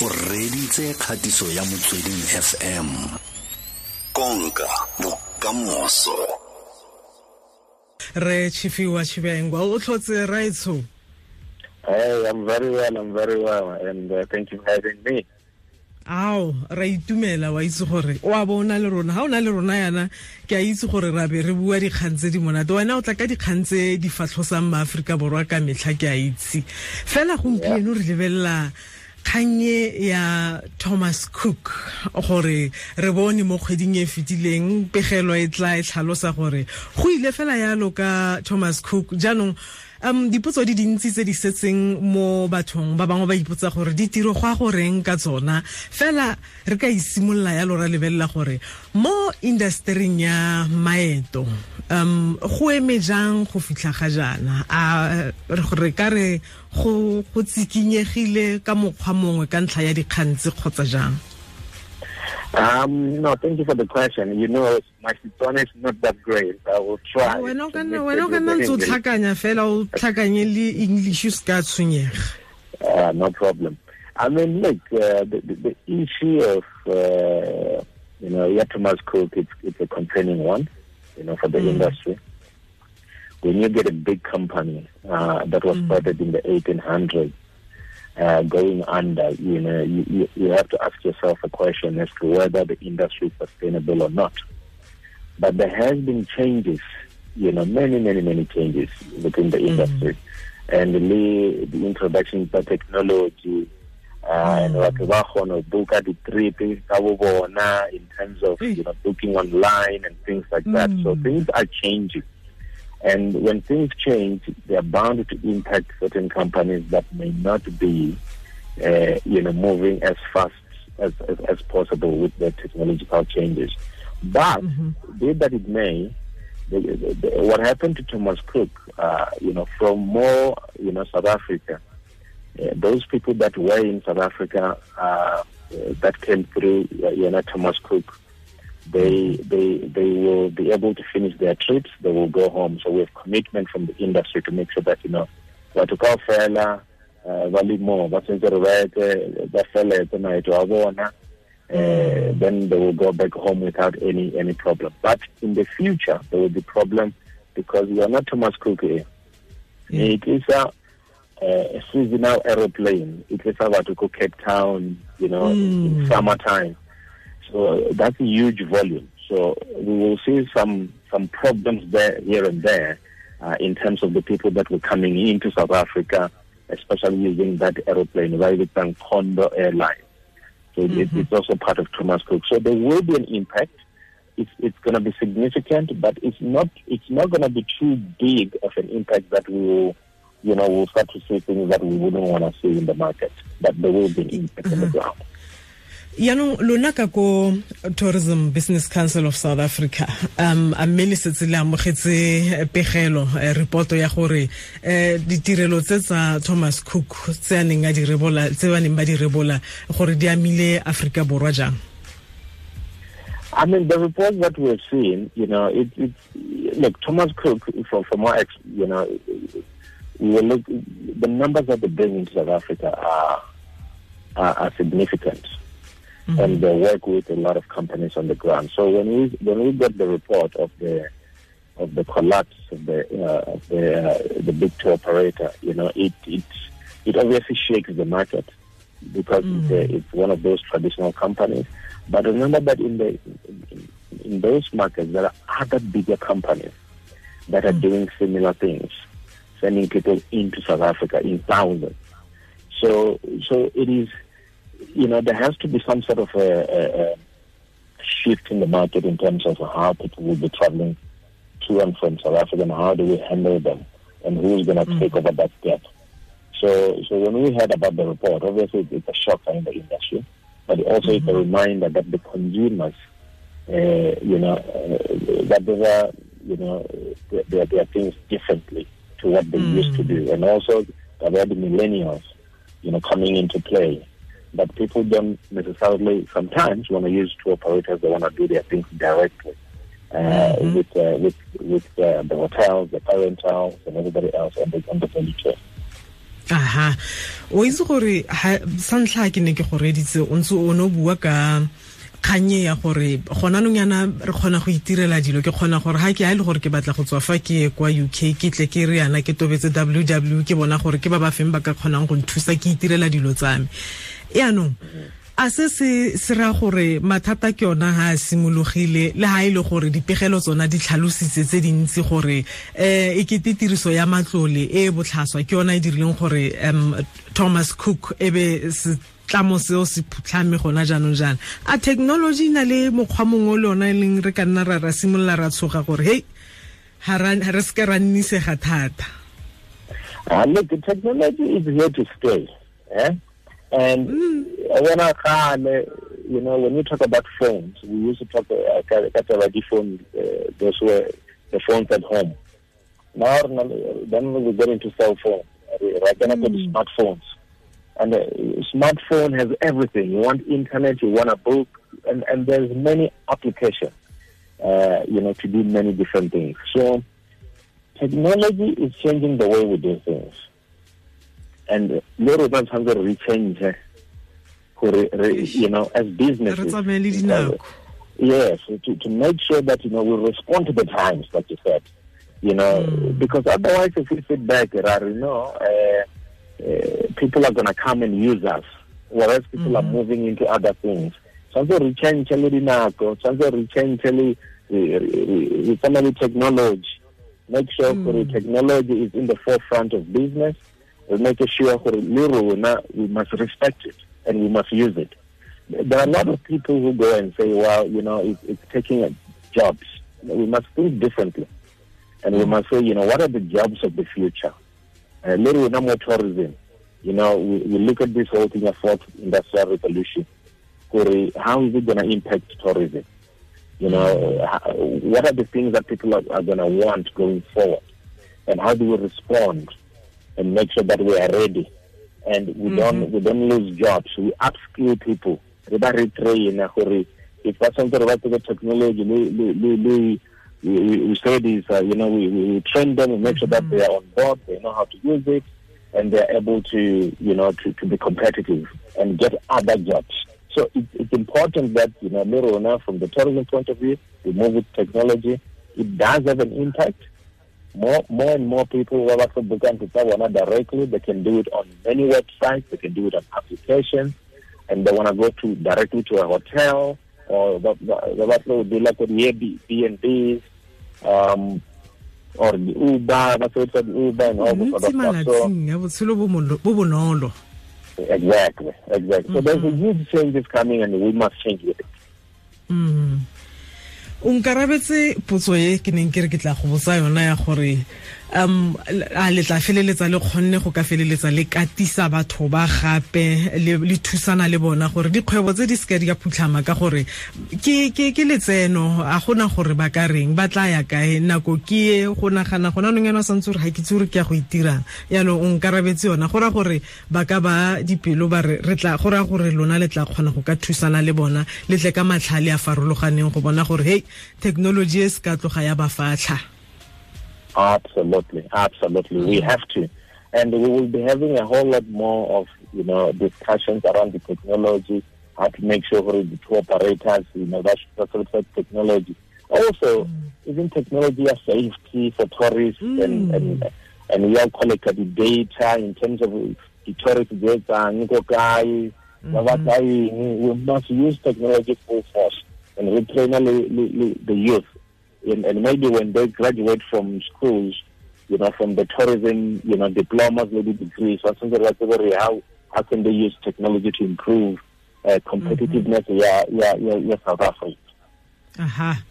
o reditse kgatiso ya motsweding fm konka bokamoso. Re chifiwa chibengwa o tlhotse raitsho. Hey, I'm very well, I'm very well, and uh, thank you for having me. ao ra itumela wa itse gore o a bo o na le rona. Ga o na le rona yana ke a itse gore ra be re bua dikgang tse di monate. Wena o tla ka dikgang tse di fatlhosang maaforika borwa ka metlha ke a itse. Fela gompieno re lebelela kgannye ya thomas cook gore re bone mo kgweding e fetileng pegelo e tla e tlhalosa gore go ile fela yalo ka thomas cook. Jaanong um dipotso di dintsi tse di setseng mo bathong ba bangwe ba ipotsa gore ditiro go a goreng ka tsona. Fela re ka isimolola yalo ra lebelela gore mo industering ya maeto um go eme jang go fitlha ga jaana? A re ka re go tsikinyegile ka mokgwa mongwe ka ntlha ya dikgang tse kgotsa jang Um, no, thank you for the question. You know, my Setswana is not that great. I will try. wena o to ka nna it wena o ka with nna the ntse o English. tlhakanya fela o tlhakanye le english o se ka tshwenyega Uh, no problem. I mean, look, uh, the, the, the issue of, uh, you know, yeah, Thomas Cook, it's, it's a concerning one, you know, for the Mm. industry. When you get a big company uh, that was started in the 1800s, uh, going under, you know, you, you, you have to ask yourself question as to whether the industry is sustainable or not. But there has been changes, you know, many, many, many changes within the industry. And the, the introduction of technology, uh, and what ba kgona go book the trip ka bo bona in terms of you know booking online and things like that. So Mm. things are changing. And when things change, they are bound to impact certain companies that may not be, uh, you know, moving as fast as, as, as possible with the technological changes. But be that it may, the, the, the, what happened to Thomas Cook, uh, you know, from more, you know, South Africa, uh, those people that were in South Africa uh, that came through, uh, you know, Thomas Cook, they they they will be able to finish their trips. They will go home. So we have commitment from the industry to make sure that you know, what to call fella, valley more, what's in the right, the fella tonight to abona. Uh, then they will go back home without any any problem. But in the future, there will be problem because we are not Thomas Cook here. Yeah. It is a, a seasonal aeroplane. It is about to go Cape Town, you know, in Mm. summertime. So that's a huge volume. So we will see some some problems there here and there uh, in terms of the people that were coming into South Africa, especially using that aeroplane, Private Bank Condor Airline. So it, mm-hmm. it's also part of Thomas Cook. So there will be an impact. It's it's going to be significant, but it's not it's not going to be too big of an impact that we will, you know, we'll start to see things that we wouldn't want to see in the market. But there will be an impact on the mm-hmm. ground. Yaanong lona ka ko tourism business council of south africa um a mme le setse le amogetse eh, pegelo eh, reporto ya gore um ditirelo tse tsa thomas cook tse neng a di rebola tse ba neng ba di rebola gore di amile aforika borwa jang? I mean, the report that we've seen, you know, it, it's look Thomas Cook from from our ex, you know, we look the numbers that they bring into South Africa are are, are significant, and they work with a lot of companies on the ground. So when we when we get the report of the of the collapse of the uh, of the uh, the big tour operator, you know, it it it obviously shakes the market because it's, a, it's one of those traditional companies. But remember that in the in, in those markets there are other bigger companies that are doing similar things, sending people into South Africa in thousands. So so it is, you know, there has to be some sort of a, a, a shift in the market in terms of how people will be traveling to and from South Africa and how do we handle them and who is going to take over that step. So, so when we heard about the report, obviously it's a shock in the industry, but also it's a reminder that the consumers, uh, you know, uh, that there are, you know, there, there are things differently to what they used to do, and also there are the millennials, you know, coming into play. But people don't necessarily sometimes want to use tour operators; they want to do their things directly uh, with uh, with with uh, the hotels, the parentals, and everybody else on the on the chain. aha o itse gore sa ntlha ke ne ke go reditse o ntse o ne o bua ka kganye ya gore gona nong yana re kgona go itirela dilo. Ke kgona gore ha ke a le gore ke batla go tswa fa ke ye kwa uk ke tle ke re ke tobetse ww ke bona gore ke ba ba feng ba ka kgonang go nthusa ke itirela dilo tsa me. Yaanong a se se se ra gore mathata ke yona ha a simologile le ha e le gore dipegelo tsona di tlhalositse tse dintsi gore um e kete tiriso ya matlole e e botlhaswa. Ke yona e dirileng gore um thomas cook e be setlamo seo se phutlhame gona jaanong jaana a technology e na le mokgwa mongwe le ona e leng re ka nna ra ra simolola ra tshoga gore hei ha re seke ra nnisega thata Uh, look, technology is here to stay. Eh? And mm. when I can, you know, when we talk about phones, we used to talk about the phone, uh, those were the phones at home. Now, then we get into cell phone. Right then, mm. the smartphones. And the smartphone has everything. You want internet, you want a book, and, and there's many applications, uh, you know, to do many different things. So, technology is changing the way we do things. and le rona tshwanetse re change gore you know as businesses uh, yes to, to make sure that you know we respond to the times like you said you know mm. because otherwise if we sit back you know uh, uh, people are going to come and use us whereas people mm. are moving into other things tshwanetse re change le dinako tshwanetse re change le re tsama le technology make sure mm. technology is in the forefront of business we make sure we must respect it and we must use it. There are a lot of people who go and say, well, you know, it, it's taking jobs. We must think differently. And we must say, you know, what are the jobs of the future? Uh, little no more tourism. You know, we, we look at this whole thing of fourth industrial revolution. How is it going to impact tourism? You know, how, what are the things that people are, are going to want going forward? And how do we respond and make sure that we are ready and we mm -hmm. don't we don't lose jobs we upskill people re ba retrain gore if ba tshwanetse re ba tsebe technology we say this uh, you know we, we train them and make sure that they are on board they know how to use it and they're able to you know to, to be competitive and get other jobs so it, it's important that you know Mirona from the tourism point of view we move with technology it does have an impact more more and more people who are book and directly. They can do it on many websites. They can do it on applications, and they want to go to directly to a hotel or the the do like the B and B's, um, or the Uber. That's what it's Uber and all this other stuff. So, exactly, exactly. Mm -hmm. So there's a mm-hmm. huge changes coming, and we must change with it. Mm -hmm. o nkarabetse potso e ke neng ke re ke tla go botsa yona ya gore um a le tla feleletsa le kgonne go ka feleletsa le katisa batho ba gape le thusana le bona gore dikgwebo tse di seke di ka phutlhama ka gore ke letseno a gona gore ba ka reng ba tla ya kae nako ke e go nagana gona nong yana santse gore ga ke itse gore ke ya go itirang yaanong o nkarabetse yona. Go raya gore ba ka ba dipelo ba re tla go raya gore lona le tla kgona go ka thusana le bona le tle ka matlhale a farologaneng go bona gore hei technology e se ka tloga ya ba fatlha Absolutely, absolutely. We have to. And we will be having a whole lot more of, you know, discussions around the technology, how to make sure the tour operators, you know, that's, that's technology. Also, mm. even technology of safety for tourists mm. and, and and we all collect the data in terms of the tourist data, mm -hmm. we must use technology full force and retrain the, the youth and, and maybe when they graduate from schools, you know, from the tourism, you know, diplomas, maybe degrees, or something like that, how, how can they use technology to improve uh, competitiveness mm -hmm. yeah, yeah, yeah, yeah, South Africa? Aha.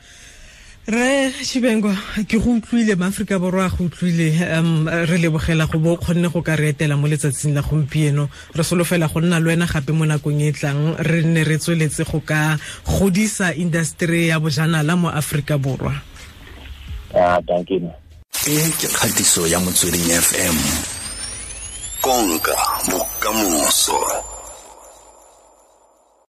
Re shibengwa ke go utlwile maaforika borwa go utlwile um re lebogela go bo kgonne go ka re etela mo letsatsing la gompieno. Re solofela go nna le wena gape mo nakong e tlang. Re nne re tsweletse go ka godisa industry ya bojanala mo aforika borwa. Ah, e ke kgatiso ya motsweding fm konka bokamoso